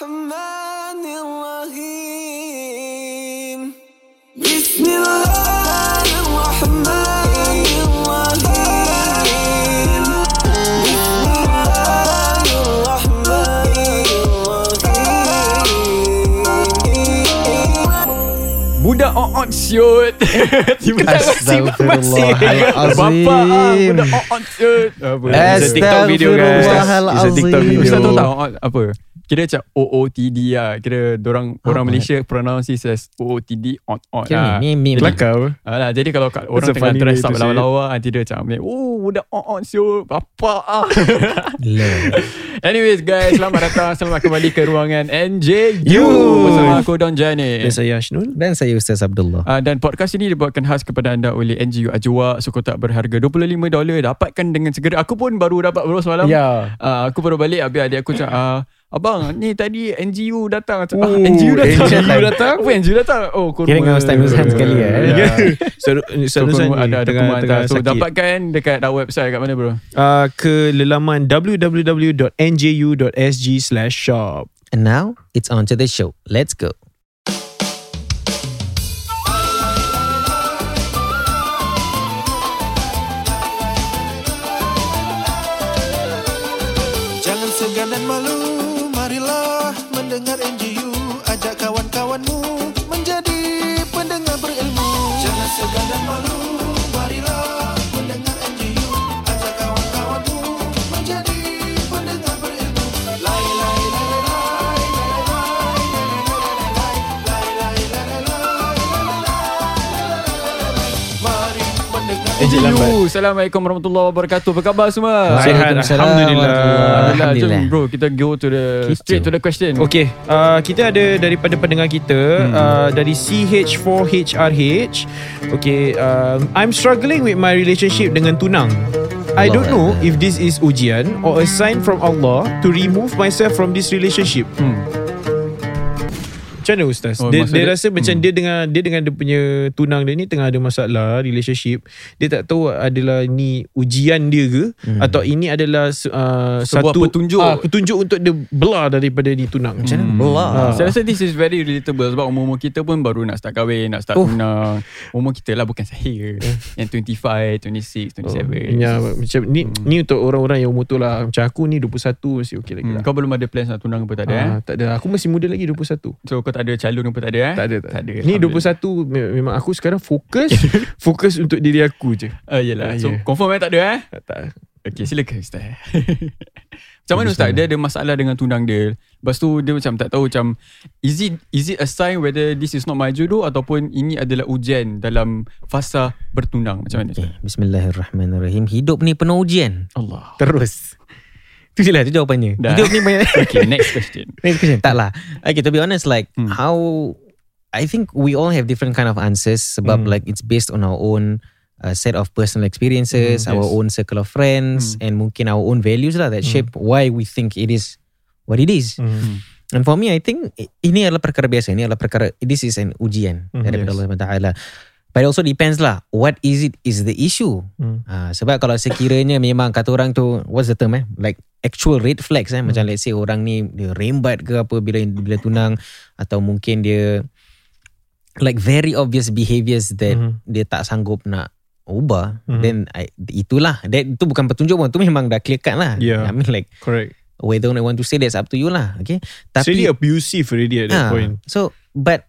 محمد Budak on shoot. Tiba masih. Bapak ah, Budak on shoot. Apa? It's a TikTok video guys. It's a TikTok video. Ustaz tahu tak apa? Kira macam OOTD lah. Kira orang orang Malaysia pronounce it as OOTD on on Kira lah. ni meme. Kelakar Alah, jadi kalau kat, orang tengah dress up to say lawa-lawa Nanti dia macam Oh budak on on shoot. Bapak ah. Anyways guys Selamat datang. Selamat kembali ke ruangan NJU. Bersama aku Don Jani. Dan saya Ashnul Dan saya Ustaz Abdullah. Uh, dan podcast ini dibuatkan khas kepada anda oleh NGU Ajwa sekotak berharga $25 dapatkan dengan segera aku pun baru dapat baru semalam Ya uh, aku baru balik habis adik aku cakap uh, abang ni tadi NGU datang Cakap, Oh, ah, NGU datang NGU datang? apa NGU datang oh kurma Kira dengan Ustaz Nuzhan sekali, eh? ya. So, So, kurma ada ada kurma hantar. So dapatkan dekat our website kat mana bro? uh, ke lelaman www.nju.sg slash shop. And now, it's on to the show. Let's go. Mendengar NGU Ajak kawan-kawanmu Encik lambat. Assalamualaikum warahmatullahi wabarakatuh Apa khabar semua? Sihat, Waalaikumsalam Alhamdulillah. Alhamdulillah. Jom Alhamdulillah. bro kita go to the Kita. straight to the question. Okay, uh, kita ada daripada pendengar kita hmm. uh, dari CH4HRH. Okay, um, I'm struggling with my relationship dengan tunang. I don't know if this is ujian or a sign from Allah to remove myself from this relationship. Hmm. Macam mana Ustaz? Oh, dia, dia dia- rasa macam hmm. dia dengan dia dengan dia punya tunang dia ni tengah ada masalah relationship. Dia tak tahu adalah ni ujian dia ke hmm. atau ini adalah uh, Sebuah satu petunjuk. ah, petunjuk untuk dia belah daripada ni tunang. Macam mana? Belah. Ah. Saya rasa this is very relatable sebab umur-umur kita pun baru nak start kahwin, nak start Oh. tunang. Umur kita lah bukan saya. yang 25, 26, 27. Oh, ya, macam ni Hmm. ni untuk orang-orang yang umur tu lah. Macam aku ni 21 masih okey lagi Hmm, lah. kau belum ada plans nak tunang apa tak ada eh? Ah, tak ada. Aku masih muda lagi 21. So kau tak ada calon apa tak ada eh? Tak ada, tak, Tak ada. Ni 21 me- memang aku sekarang fokus fokus untuk diri aku je. Ah, yelah. Ah, So yeah. confirm eh tak ada eh? Tak. tak. Okay silakan Ustaz. macam mana Ustaz? Dia ada masalah dengan tunang dia. Lepas tu dia macam tak tahu macam is it is it a sign whether this is not my jodoh ataupun ini adalah ujian dalam fasa bertunang. Macam mana Okay, Ustaz? Bismillahirrahmanirrahim. Hidup ni penuh ujian. Allah. Terus. Tu je lah, tu jawapannya. Dah. Hidup ni banyak. Okay, next question. Next question. Tak lah. Okay, to be honest, like Hmm. how I think we all have different kind of answers sebab Hmm. like it's based on our own uh, set of personal experiences, Hmm, our yes. own circle of friends, Hmm. and mungkin our own values lah that Hmm. shape why we think it is what it is. Hmm. And for me, I think ini adalah perkara biasa. Ini adalah perkara. This is an ujian Mhm, daripada yes. Allah Taala. But it also depends lah. What is it is the issue? Hmm. Ha, sebab kalau sekiranya memang kata orang tu what's the term eh? Like actual red flags eh. Macam let's say orang ni dia rembat ke apa bila bila tunang atau mungkin dia like very obvious behaviours that Mhm. dia tak sanggup nak ubah Mhm. then I, itulah that itu bukan petunjuk pun tu memang dah clear cut lah Yeah. I mean like Correct. whether I want to say that's up to you lah okay tapi really abusive already at that Ah, point. So but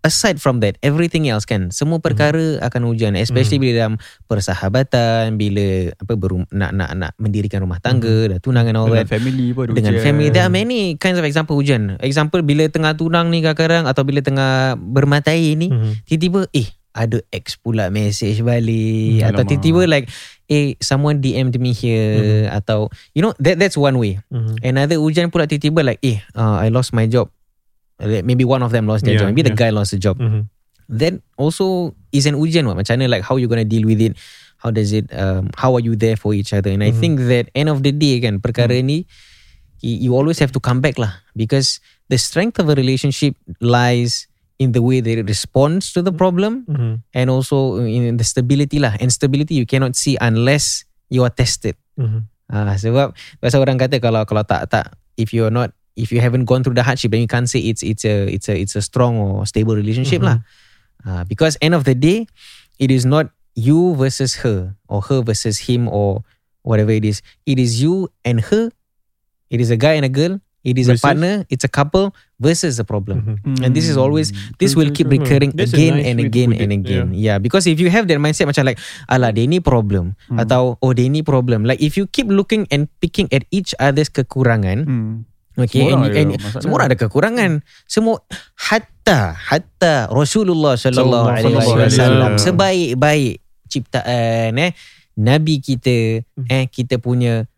aside from that everything else kan semua perkara akan ujian especially bila dalam persahabatan bila apa berum, nak nak nak mendirikan rumah tangga dah tunang and all Dengan that family pun ada dengan ujian. family there are many kinds of example ujian example bila tengah tunang ni kadang-kadang atau bila tengah bermatai ni Mhm. tiba-tiba eh ada ex pula message balik Hmm, atau alamak. tiba-tiba like eh someone DM'd me here atau you know that that's one way Mhm. Another ujian pula tiba-tiba like eh uh, I lost my job maybe one of them lost their Yeah, job. Maybe the guy lost the job. Mhm. that also is an ujian what macam mana like how you gonna deal with it? How does it um, how are you there for each other? And I Mhm. think that end of the day kan perkara ni you always have to come back lah. Because the strength of a relationship lies in the way they it responds to the problem Mhm. and also in the stability lah. And stability you cannot see unless you are tested. Mhm. Ah sebab pasal orang kata kalau kalau tak tak if you're not if you haven't gone through the hardship, then you can't say it's it's a it's a it's a strong or stable relationship lah. Uh, because end of the day, it is not you versus her or her versus him or whatever it is. It is you and her. It is a guy and a girl. It is Versus? a partner. It's a couple versus a problem. Mhm. And this is always this will keep recurring That's again nice and again and again. Yeah. because if you have that mindset macam like alah dia ni problem Hmm. atau oh dia ni problem. Like if you keep looking and picking at each other's kekurangan, Hmm. Okay, Semua and, ada and masalah. semua ada kekurangan. Semua hatta hatta Rasulullah sallallahu alaihi wasallam sebaik-baik ciptaan eh nabi kita Hmm. eh kita punya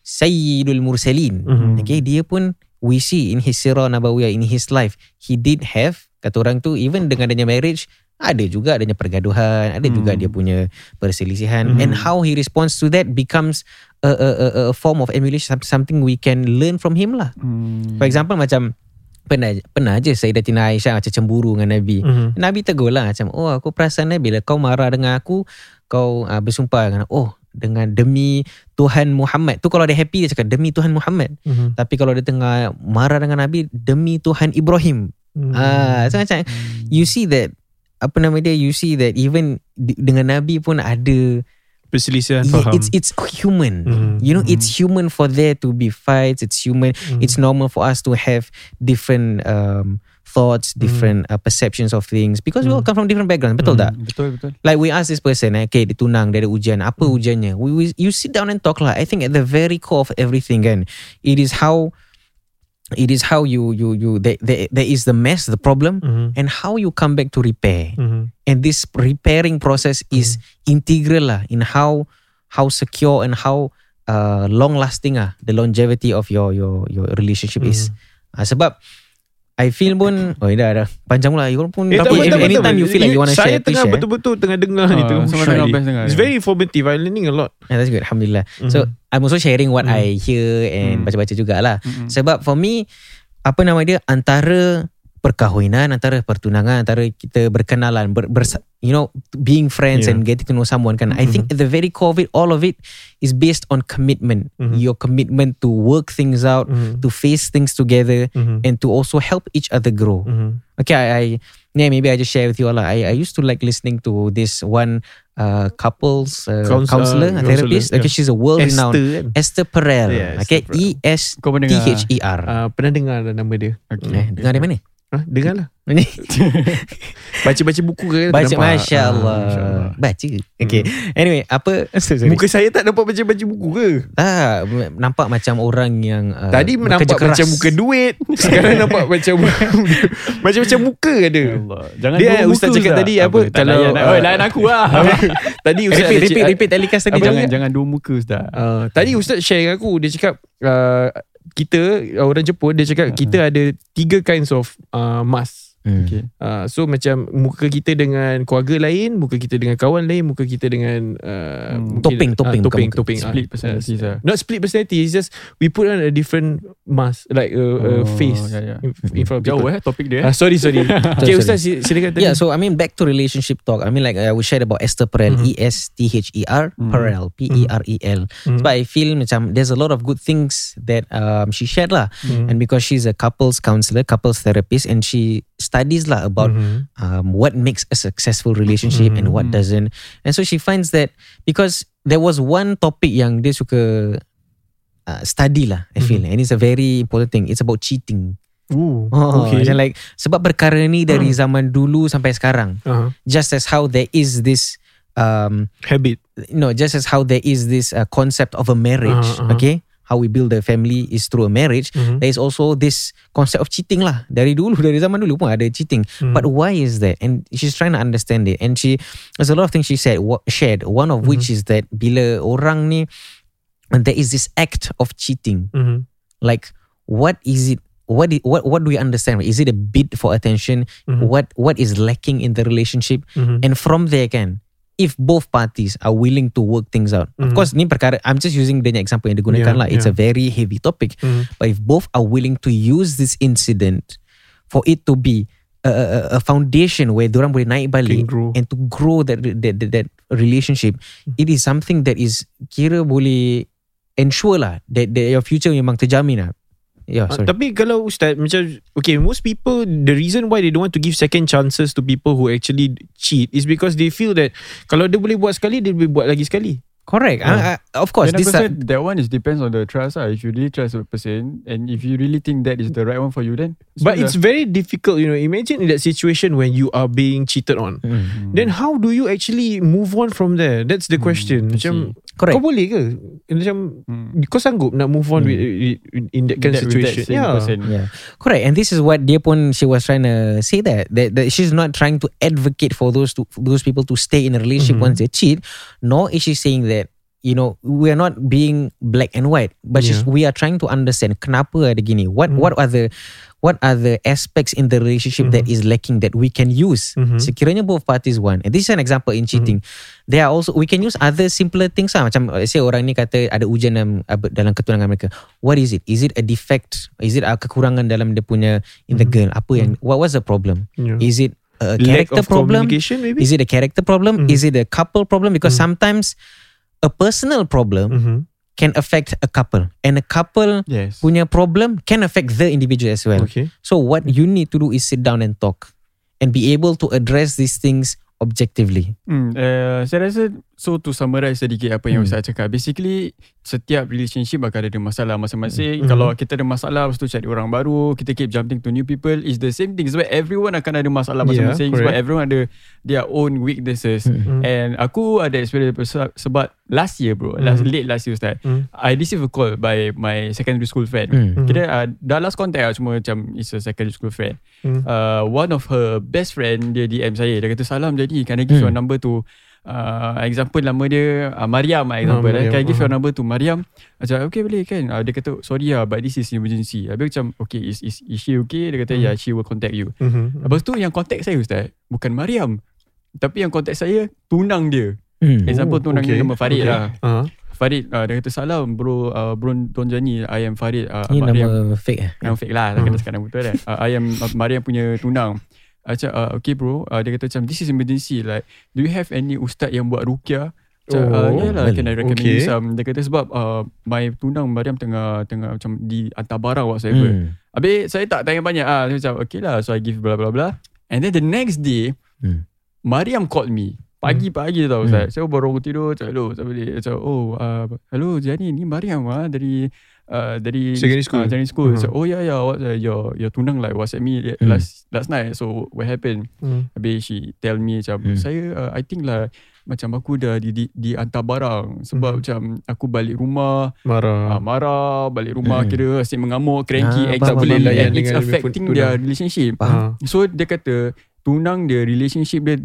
sayyidul mursalin. Mhm. Okay, dia pun we see in his sirah nabawiyah in his life he did have kata orang tu even dengan adanya marriage ada juga adanya pergaduhan, ada juga Hmm. dia punya perselisihan Hmm. and how he responds to that becomes a, a, a, a form of emulation something we can learn from him lah. Hmm. For example macam pernah pernah je Sayyidatina Aisyah macam cemburu dengan Nabi. Mhm. Nabi tegur lah macam oh aku perasan eh bila kau marah dengan aku kau uh, bersumpah dengan oh dengan demi Tuhan Muhammad. Tu kalau dia happy dia cakap demi Tuhan Muhammad. Mhm. Tapi kalau dia tengah marah dengan Nabi demi Tuhan Ibrahim. Mhm. Ah, so macam you see that apa nama dia you see that even dengan Nabi pun ada Perselisihan yeah, faham. it's it's human. Mhm. You know it's human for there to be fights. It's human. Mhm. It's normal for us to have different um, thoughts, different uh, perceptions of things because we all come from different backgrounds. Betul tak? Hmm, Betul betul. Like we ask this person, eh, okay, dia tunang, dia ada ujian. Apa ujiannya? We, we you sit down and talk lah. I think at the very core of everything kan, it is how it is how you you you there, there, there is the mess, the problem, Mhm. and how you come back to repair. Mhm. And this repairing process is integral lah in how how secure and how uh, long lasting ah the longevity of your your your relationship is. Ah, sebab I feel pun Oh dah dah Panjang pula You pun Eh, tak Tapi apa, tak anytime tak apa. you feel like you want to Saya share Please tengah share betul-betul tengah dengar ni Ah, tu. Syahid. tengah best dengar. It's very informative. I'm learning a lot. Yeah, that's good. Alhamdulillah. Mhm. So I'm also sharing what Mhm. I hear and Mhm. baca-baca jugalah. Mhm. Sebab for me apa nama dia antara perkahwinan, antara pertunangan, antara kita berkenalan, ber, ber, you know, being friends Yeah. and getting to know someone kan. I think at the very core of it, all of it is based on commitment. Mhm. Your commitment to work things out, Mhm. to face things together, Mhm. and to also help each other grow. Mhm. Okay, I, I yeah, maybe I just share with you all. I, I used to like listening to this one uh, couples uh, Couns- counselor, uh, a therapist. counselor, Okay, yeah. she's a world-renowned Esther kan? Esther Perel. Yeah, okay. E S T. H E R. Ah, pernah dengar nama dia. Okay. Eh, dengar dari mana? Ha, dengar lah. Ni Baca-baca buku ke? baca nampak? Masya Ah, Allah. Masya Allah. Baca. Okay. Anyway, apa sorry, sorry. Muka saya tak nampak baca-baca buku ke? tak nampak macam orang yang uh, Tadi nampak keras. macam muka duit. Sekarang nampak macam macam-macam muka ada. Allah. Jangan Dia, buruk Ustaz muka, cakap tadi apa, Tak kalau, layan, uh, Oi, layan aku lah. Tadi Ustaz Repeat, repeat, cakap- repeat telecast tadi. jangan jangan. jangan dua muka Ustaz. Uh, tadi Ustaz share dengan aku Dia cakap uh, Kita Orang Jepun Dia cakap kita ada Tiga kinds of uh, mask Hmm. Okay. uh, So macam Muka kita dengan Keluarga lain Muka kita dengan kawan lain Muka kita dengan uh, Hmm. mungkin- Topeng, topeng, uh, Topeng, bukan topeng muka. ah. Split personalities lah. Not split personality It's just We put on a different mask Like a, a Oh, face ya, ya. in, in front of Jauh people eh topik dia. Ah, sorry sorry Okay sorry. Ustaz si- silakan tadi Yeah, so I mean back to relationship talk. I mean like I was shared about Esther Perel, Mhm. E S T H E R Mhm. Perel, P E R E L. Mhm. But I feel macam there's a lot of good things that um, she shared lah. Mhm. And because she's a couples counselor, couples therapist, and she studies lah about Mhm. um, what makes a successful relationship and what Mhm. doesn't. And so she finds that because there was one topic yang dia suka uh, study lah, I feel, and it's a very important thing. It's about cheating. Ooh, Oh, okay. macam like sebab perkara ni dari zaman dulu sampai sekarang. uh, Just as how there is this um Habit no, just as how there is this uh, concept of a marriage, Uh-huh, uh-huh. okay? How we build a family is through a marriage. Mhm. There is also this concept of cheating lah. Dari dulu, dari zaman dulu pun ada cheating. Mhm. But why is that? And she's trying to understand it. And she, there's a lot of things she said, wa- shared. One of which is that bila orang ni, and there is this act of cheating. Mhm. Like, what is it? What, what what do we understand? Is it a bid for attention? Mhm. What what is lacking in the relationship? Mhm. And from there kan, if both parties are willing to work things out. Of Mhm. course, ni perkara, I'm just using the example yang digunakan Yeah, lah. It's yeah. a very heavy topic. Mhm. But if both are willing to use this incident for it to be a, a, a foundation where orang boleh naik balik and to grow that, that that that relationship, it is something that is kira boleh ensure lah that, that your future memang terjamin lah. Yeah, Ah, sorry. tapi kalau Ustaz macam okay most people the reason why they don't want to give second chances to people who actually cheat is because they feel that kalau dia boleh buat sekali dia boleh buat lagi sekali. Correct. Uh, uh, of course, this aku are, that one is depends on the trust lah. If you really trust a person and if you really think that is the right one for you, then But bismillah. it's very difficult, you know. Imagine in that situation when you are being cheated on. Mm. Then how do you actually move on from there? That's the question. Macam Correct. kau boleh ke? Macam Hmm. kau sanggup nak move on Hmm. with, with, in that kind of That- with that situation? yeah. person. Yeah, correct. And this is what dia pun she was trying to say that that, that she's not trying to advocate for those to those people to stay in a relationship Mhm. once they cheat, nor is she saying that you know we are not being black and white, but Yeah. we are trying to understand kenapa ada gini. What Mhm. what are the what are the aspects in the relationship that is lacking that we can use? Mhm. Sekiranya both parties want. And this is an example in cheating. There are also we can use other simpler things lah. Macam let's say orang ni kata ada ujian dalam dalam ketunangan mereka. What is it? Is it a defect? Is it a kekurangan dalam dia punya in the girl? Apa yang what was the problem? Yeah. Is it a character problem? maybe? Is it a character problem? Mhm. Is it a couple problem? Because sometimes a personal problem Mhm. can affect a couple, and a couple Yes. punya problem can affect the individual as well. Okay. So what you need to do is sit down and talk, and be able to address these things objectively. Hmm, uh, saya rasa so to summarize sedikit apa yang Hmm. Ustaz cakap. Basically setiap relationship akan ada masalah masing-masing. Hmm. Kalau kita ada masalah lepas tu cari orang baru, kita keep jumping to new people is the same thing. Sebab everyone akan ada masalah Yeah, masing-masing sebab correct. everyone ada their own weaknesses. Hmm. And aku ada experience sebab- sebab last year bro, last Hmm. late last year Ustaz. Hmm. I received a call by my secondary school friend. Hmm. Kita uh, dah last contact lah cuma macam is a secondary school friend. Hmm. Uh, one of her best friend dia DM saya. Dia kata salam jadi can I give Hmm. your number to uh, example nama dia uh, Mariam lah example. Mariam, eh. Can I give your uh-huh. number to Mariam? Macam okay boleh kan. Uh, dia kata sorry lah but this is emergency. Habis macam okay is, is, is she okay? Dia kata Hmm. yeah she will contact you. Mhm. Lepas tu yang contact saya Ustaz bukan Mariam. Tapi yang contact saya tunang dia. Hmm. Example tunang dia nama Farid okay. lah. Uh-huh. Farid uh, dia kata salam bro uh, bro Don Jani I am Farid uh, Ni Mariam nama fake eh? yang fake lah Hmm. Kena cakap nama betul kan uh, I am uh, Mariam punya tunang Macam uh, okay bro uh, Dia kata macam This is emergency Like Do you have any ustaz yang buat rukyah Macam Oh, uh, yeah lah well, Can I recommend okay. you some Dia kata sebab uh, My tunang Mariam tengah Tengah macam Di hantar barang whatsoever Hmm. Habis saya tak tanya banyak ah. Saya macam okay lah So I give blah blah blah And then the next day Hmm. Mariam called me Pagi-pagi tau Hmm. Ustaz Saya baru tidur Macam hello Macam oh uh, Hello Jani Ni Mariam ah Dari uh, Dari Secondary school. uh, Secondary school Hmm. so, Oh ya ya what, uh, Your your tunang like WhatsApp me Hmm. Last last night So what happened Hmm. Habis she tell me macam Hmm. Saya uh, I think lah Macam aku dah di, di, di hantar barang Sebab Hmm. macam Aku balik rumah Marah. uh, Marah Balik rumah Hmm. kira Asyik mengamuk Cranky Ah, faham, boleh layan Dengan It's affecting their relationship Faham. Ah. So dia kata Tunang dia Relationship dia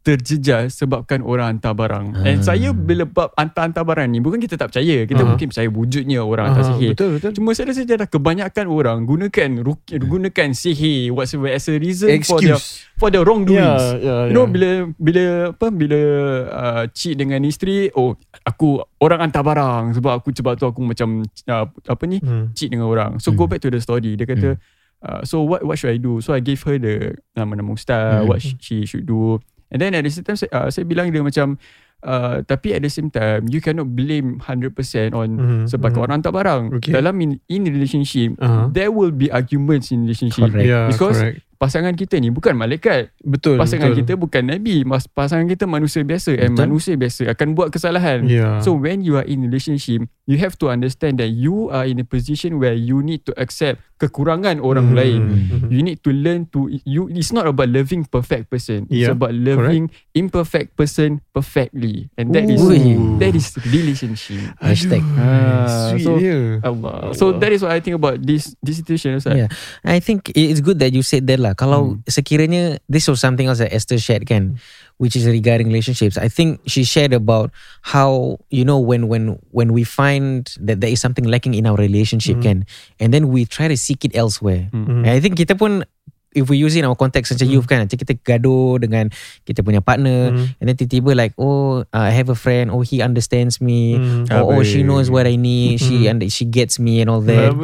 terjejas sebabkan orang hantar barang. Ah. And saya bila bab hantar-hantar barang ni bukan kita tak percaya. Kita Ah. mungkin percaya wujudnya orang hantar Ah, sihir. Betul betul. Cuma saya rasa dah kebanyakan orang gunakan ruki, gunakan sihir whatsoever as a reason for their Excuse. for their wrongdoings. Yeah, yeah, You know yeah. bila bila apa bila uh, cheat dengan isteri, oh aku orang hantar barang sebab aku sebab tu aku macam uh, apa ni Hmm. cheat dengan orang. So go Hmm. back to the story. Dia kata uh, so what what should I do? So I gave her the nama-nama ustaz, Hmm. what sh- she should do. And then at the same time saya, uh, saya bilang dia macam uh, tapi at the same time you cannot blame 100% on Mhm, sebab mhm. orang hantar barang. Okay. Dalam in, in relationship Uh-huh. there will be arguments in relationship. Correct. Yeah, Because correct. Pasangan kita ni bukan malaikat. Betul. Pasangan betul. kita bukan nabi. Mas, pasangan kita manusia biasa and Betul. manusia biasa akan buat kesalahan. Yeah. So when you are in relationship, you have to understand that you are in a position where you need to accept kekurangan orang Mhm, lain. mhm. You need to learn to you. It's not about loving perfect person. It's Yeah, about loving imperfect person perfectly, and that is Ooh. that is relationship. Hashtag. Ah, Sweet so-. Allah. So that is what I think about this this situation. Ustaz. Yeah. I think it's good that you said that lah. Kalau sekiranya this was something else that Esther shared kan, which is regarding relationships. I think she shared about how you know when when when we find that there is something lacking in our relationship kan, and then we try to seek it elsewhere. Mhm. And I think kita pun if we use it in our context macam youth kan nanti kita gaduh dengan kita punya partner Mhm. and then tiba-tiba like oh uh, I have a friend oh he understands me Mhm. or oh she knows what I need she and she gets me and all that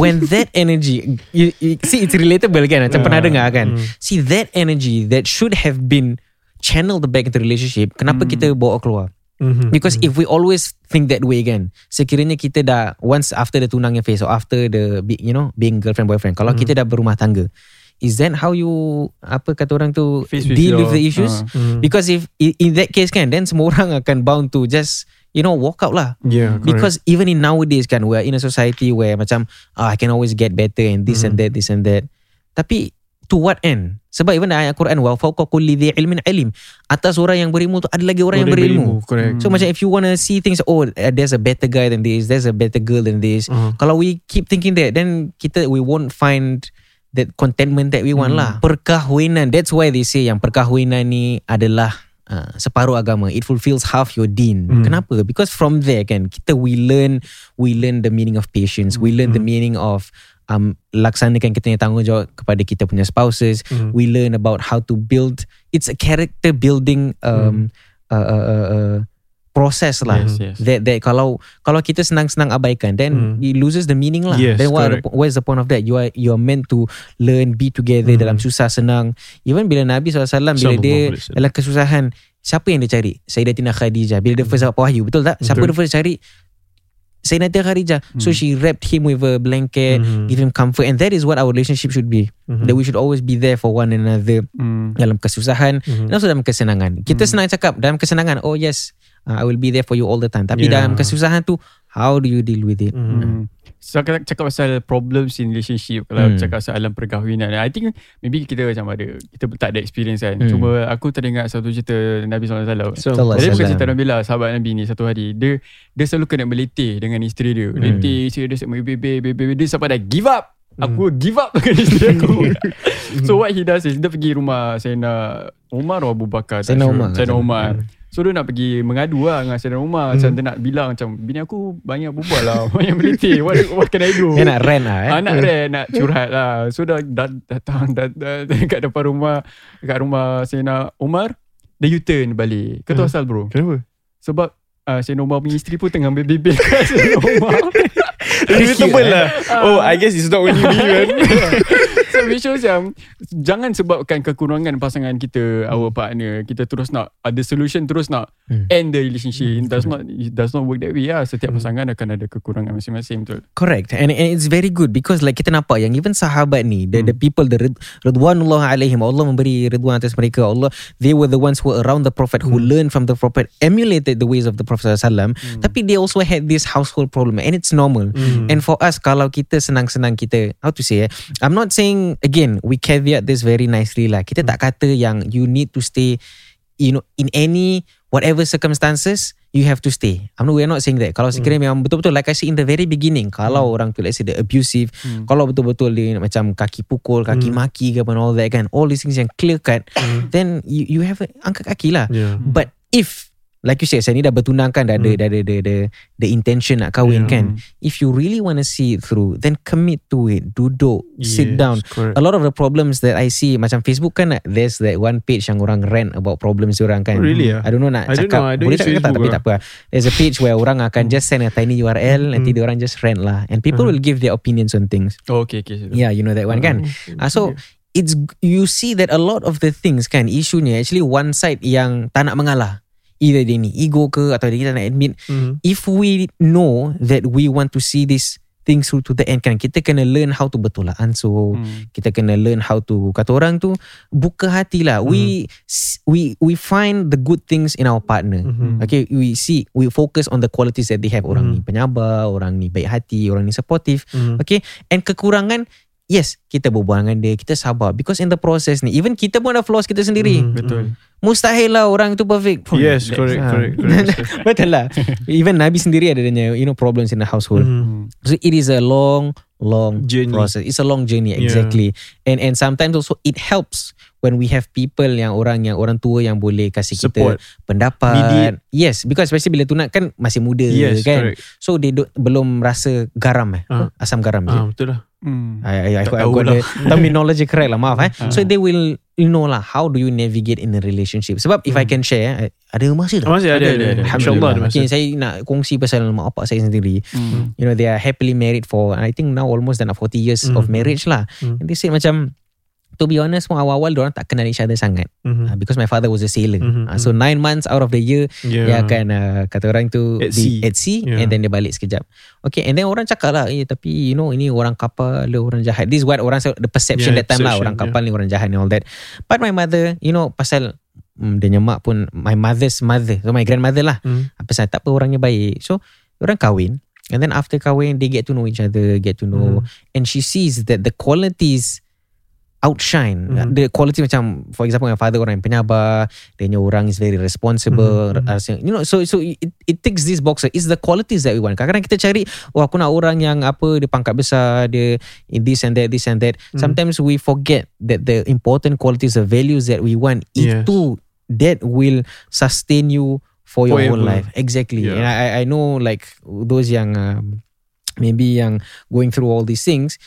when that energy you, you, see it's relatable kan macam Yeah. pernah dengar kan Mm. see that energy that should have been channeled back into relationship kenapa Mm. kita bawa keluar Mhm. Because if we always think that way kan Sekiranya kita dah Once after the tunangnya phase Or after the big, You know Being girlfriend boyfriend Kalau kita dah berumah tangga Is that how you Apa kata orang tu Face with Deal your- with the issues uh. Mhm. Because if in, that case kan Then semua orang akan bound to Just You know walk out lah Yeah, correct. Because even in nowadays kan We're in a society where Macam ah, I can always get better And this and that This and that Tapi To what end Sebab even ayat Quran Wa fawqa kulli dhi ilmin alim. Atas orang yang berilmu tu Ada lagi orang yang berilmu. Correct. So macam if you want to see things Oh uh, there's a better guy than this There's a better girl than this. Uh-huh. Kalau we keep thinking that Then kita we won't find That contentment that we want lah. Perkahwinan That's why they say Yang perkahwinan ni adalah uh, Separuh agama. It fulfills half your deen. Kenapa? Because from there kan Kita we learn We learn the meaning of patience. We learn the meaning of um, laksanakan kita punya tanggungjawab kepada kita punya spouses. Mm. We learn about how to build. It's a character building um, uh, uh, uh, uh, process lah. Yes, yes. That that kalau kalau kita senang-senang abaikan, then Mm. it loses the meaning lah. Yes, then what are the, where's the point of that? You are you are meant to learn, be together Mm. dalam susah senang. Even bila Nabi SAW bila Sallallahu dia dalam kesusahan, siapa yang dia cari? Sayyidatina Khadijah. Bila dia first dapat wahyu, betul tak? Siapa Betul. dia first cari? Sayyidatina Khadijah. So she wrapped him with a blanket, Mhm. give him comfort, and that is what our relationship should be. Mhm. That we should always be there for one another Hmm. dalam kesusahan Mhm. dan also dalam kesenangan. Kita senang cakap dalam kesenangan, oh yes, uh, I will be there for you all the time. Tapi Yeah. dalam kesusahan tu, how do you deal with it? Mhm. Hmm. So cakap, cakap pasal problems in relationship. Kalau Hmm. cakap pasal alam perkahwinan I think maybe kita macam ada Kita tak ada experience kan. Hmm. Cuma aku teringat satu cerita Nabi SAW So, alaihi bukan cerita Nabi lah Sahabat Nabi ni Satu hari. Dia dia selalu kena meletih Dengan isteri dia. Hmm. Letih Isteri dia sampai bebe bebe Dia sampai dah give up. Aku give up dengan isteri aku. So what he does is Dia pergi rumah Sayyidina Umar atau Abu Bakar Sayyidina. Umar. Sayyidina Umar So dia nak pergi mengadu lah Dengan Sayyidina Umar Macam dia nak bilang Macam bini aku banyak berbual lah Banyak meletih What, what can I do? Dia nak rant lah eh. Anak dia nak curhat lah. So dah, dah datang dah, dah, Dekat depan rumah Dekat rumah Sayyidina Umar Dia U-turn balik. Kau tahu asal bro. Kenapa? Sebab uh, Sayyidina Umar punya isteri pun Tengah bebel kat Sayyidina Umar Relatable lah. Oh I guess it's not when you leave kan So shows yang Jangan sebabkan kekurangan pasangan kita Our partner. Kita terus nak Ada solution terus nak Hmm. End the relationship. It does not It does not work that way lah Setiap pasangan akan ada kekurangan masing-masing betul? Correct. And, and it's very good because like kita nampak yang even sahabat ni the, the people the rid, ridwanullah alaihim Allah memberi ridwan atas mereka. Allah they were the ones who were around the prophet who learned from the prophet emulated the ways of the prophet sallallahu tapi they also had this household problem and it's normal. And for us kalau kita senang-senang kita how to say eh I'm not saying again we caveat this very nicely lah kita tak kata yang you need to stay you know in any whatever circumstances you have to stay. I'm not we're not saying that. Kalau sekiranya memang betul-betul like I said in the very beginning, kalau orang tu let's say the abusive, kalau betul-betul dia macam kaki pukul, kaki maki ke and all that kan, all these things yang clear cut, then you you have a, angkat kaki lah. Yeah. But if like you said, saya ni dah bertunang kan, dah ada, dah ada the, the, the intention nak kahwin Yeah. kan. If you really want to see it through, then commit to it. Duduk, sit Yes, down. correct. A lot of the problems that I see macam Facebook kan there's that one page yang orang rant about problems orang kan. Oh, really ah? I don't know nak I cakap. know, I Boleh cakap tak tapi lah. tak apa. There's a page where orang akan just send a tiny URL nanti dia orang just rant lah and people will give their opinions on things. oh, Okay okay Yeah, you know that one kan. Ah so it's you see that a lot of the things kan isunya actually one side yang tak nak mengalah. Either dia ni ego ke atau dia tak nak admit Mhm. if we know that we want to see this things through to the end kan kita kena learn how to betul lah answer Hmm. kita kena learn how to kata orang tu buka hati lah we we we find the good things in our partner Mhm. okay we see we focus on the qualities that they have orang ni penyabar orang ni baik hati orang ni supportive Mhm. okay and kekurangan yes kita berbual dengan dia kita sabar because in the process ni even kita pun ada flaws kita sendiri Mhm. Betul mustahil lah orang tu perfect Yes correct Ah. correct, correct. betul lah even Nabi sendiri ada dia you know problems in the household Mhm. So it is a long, long Journey. process. It's a long journey, Yeah. exactly. And and sometimes also it helps when we have people yang orang yang orang tua yang boleh kasih Support. kita pendapat. Mediate. Yes, because especially bila tunang kan masih muda Yes kan. correct So they do, belum rasa garam eh. Ah. Asam garam. Uh. betul lah Hmm. I, I, I, I got lah. the terminology correct lah maaf eh. Ah. So they will you know lah how do you navigate in a relationship. Sebab if I can share eh, ada masa tak? Masih ada Ada, ada, ada, ada. InsyaAllah ada Okay, saya nak kongsi pasal mak bapak saya sendiri. Hmm. You know, they are happily married for I think now almost than 40 years Mm. of marriage lah. Mm. And they said macam to be honest pun awal-awal orang tak kenal each other sangat Mhm. uh, because my father was a sailor Mhm, uh, so nine months out of the year Yeah. dia akan uh, kata orang tu At di, sea. at sea Yeah. and then dia balik sekejap okay and then orang cakap lah eh tapi you know ini orang kapal le orang jahat this is what orang the perception Yeah, that time lah perception, orang kapal ni orang jahat and all that but my mother you know pasal mm, dia nyemak pun my mother's mother so my grandmother lah apa saya tak apa orangnya baik so orang kahwin and then after kahwin they get to know each other get to know Hmm. and she sees that the qualities outshine Mhm. the quality macam for example my father orang yang penyabar dia punya orang is very responsible Mhm, mhm. rasa- you know so so it, it takes this boxer it's the qualities that we want kadang-kadang kita cari oh aku nak orang yang apa dia pangkat besar dia this and that this and that Mhm. sometimes we forget that the important qualities the values that we want Yes. itu that will sustain you for your whole Forever. life exactly Yeah. and I I- I know like those yang um, maybe yang going through all these things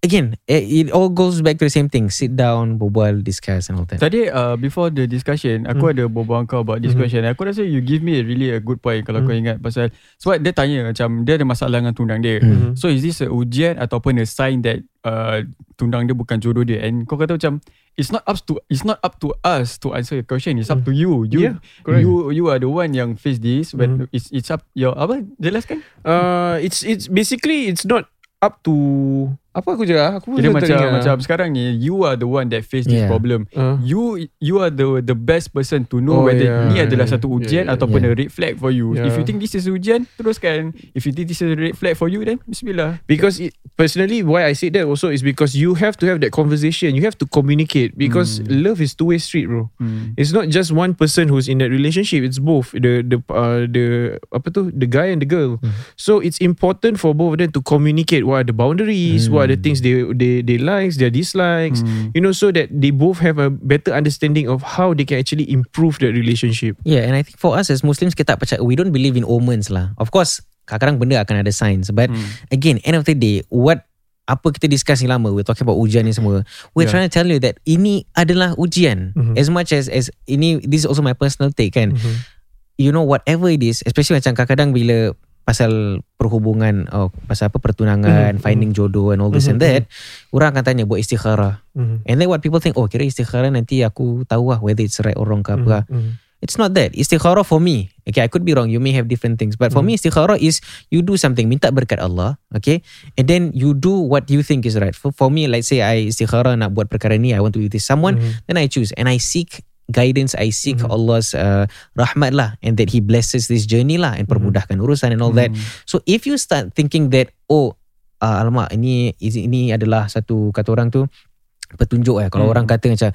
again eh, it all goes back to the same thing sit down berbual discuss and all that Tadi uh, before the discussion Aku Hmm. ada berbual kau about this Mhm. question Aku rasa you give me a really a good point Kalau kau Hmm. ingat Pasal Sebab dia tanya macam Dia ada masalah dengan tunang dia Hmm. So is this a ujian Ataupun a sign that uh, Tunang dia bukan jodoh dia And kau kata macam It's not up to It's not up to us To answer your question It's up to you You Yeah, correct. you you are the one yang face this When Mhm. it's it's up Your apa Jelaskan Uh, it's it's basically it's not up to apa aku cakap? Aku Kira macam ingat. Macam sekarang ni You are the one that face this Yeah. problem Uh, you you are the the best person to know Oh, whether yeah. ni adalah Yeah, satu yeah, ujian yeah, ataupun yeah. a red flag for you. If you Yeah. think this is ujian, teruskan. If you think this is a red flag for you, then bismillah. because it, personally why I said that also is because you have to have that conversation. You have to communicate because love is two way street, bro. It's not just one person who's in that relationship. It's both the the uh, the apa tu the guy and the girl. So it's important for both of them to communicate what are the boundaries, what are the things they they they likes, their dislikes. You know, so that they both have a better understanding of how they can actually improve that relationship. yeah and I think for us as Muslims kita tak percaya we don't believe in omens lah of course kadang-kadang benda akan ada signs but Hmm. again end of the day what apa kita discuss ni lama we're talking about ujian ni semua we're Yeah. trying to tell you that ini adalah ujian Mhm. as much as as ini this is also my personal take kan Mhm. you know whatever it is especially macam kadang-kadang bila pasal perhubungan oh, pasal apa pertunangan Mhm, finding jodoh and all this Mhm, and that orang akan tanya buat istikharah Mhm. and then what people think oh kira istikharah nanti aku tahu lah whether it's right or wrong ke apa lah. Mhm. It's not that. Istikharah for me. Okay, I could be wrong. You may have different things. But for Hmm. me, istikharah is you do something, minta berkat Allah. Okay. And then you do what you think is right. For, for me, like say I istikharah nak buat perkara ni, I want to do this someone, Mhm. then I choose. And I seek guidance, I seek Mhm. Allah's uh, rahmat lah. And that He blesses this journey lah. And permudahkan urusan and all that. So if you start thinking that, oh, uh, alamak, ini, ini adalah satu, kata orang tu, petunjuk eh. Kalau Hmm. orang kata macam,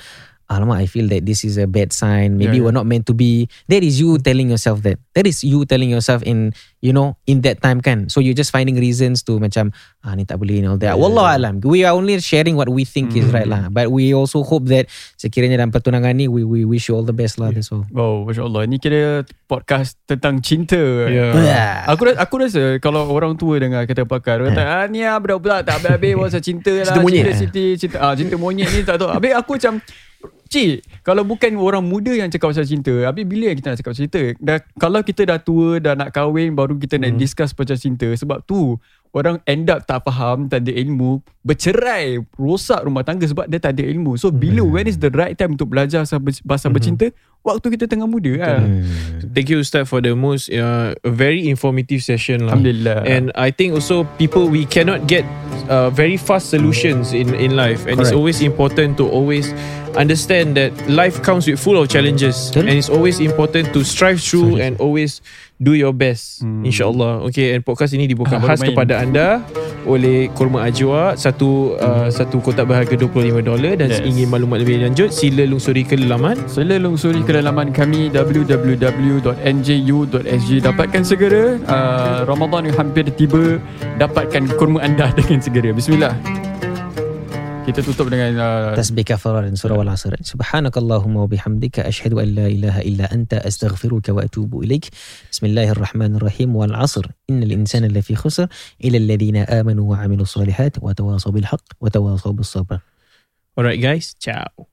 alamak, I feel that this is a bad sign. Maybe Yeah, we're not meant to be. That is you telling yourself that. That is you telling yourself in, you know, in that time kan. So you're just finding reasons to macam, ah ni tak boleh and all that. Yeah. Wallah alam. We are only sharing what we think is Hmm. right lah. But we also hope that sekiranya dalam pertunangan ni, we we wish you all the best lah. That's all. Oh, Masya Allah. Ni kira podcast tentang cinta. Yeah. Yeah. Aku rasa, aku rasa kalau orang tua dengar kata pakar kata ah ni ah budak-budak tak habis-habis pasal cinta lah Cinta monyet, cinta, cinta, cinta, ah, cinta monyet ni tak tahu habis aku macam Cik, kalau bukan orang muda yang cakap pasal cinta, habis bila yang kita nak cakap pasal cinta? Dah, kalau kita dah tua, dah nak kahwin, baru kita nak Hmm. discuss pasal cinta. Sebab tu, orang end up tak faham, tak ada ilmu, bercerai, rosak rumah tangga sebab dia tak ada ilmu. So, bila, when is the right time untuk belajar pasal, ber- pasal Hmm. bercinta? Waktu kita tengah muda kan? Thank you Ustaz for the most uh, very informative session lah. Alhamdulillah. And I think also people we cannot get uh, very fast solutions in in life, and it's Correct. always important to always understand that life comes with full of challenges, Betul. and it's always important to strive through and always do your best. Insyaallah. Okay, and podcast ini dibuka Ah, khas main. kepada anda oleh Kurma Ajwa satu uh, satu kotak berharga 25 dolar dan Yes. ingin maklumat lebih lanjut sila lungsuri ke laman Sila lungsuri ke laman kami www.nju.sg Dapatkan segera. Uh, Ramadan yang hampir tiba Dapatkan kurma anda dengan segera. Bismillah kita tutup dengan uh, tasbih kafarah dan surah ya. al-asr. Subhanakallahumma wa bihamdika ashhadu an la ilaha illa anta astaghfiruka wa atubu ilaik. Bismillahirrahmanirrahim wal 'asr. Innal insana lafi khusr illa alladhina amanu wa 'amilus salihati wa tawasaw bil haqq wa tawasaw bis sabr. Alright guys, ciao.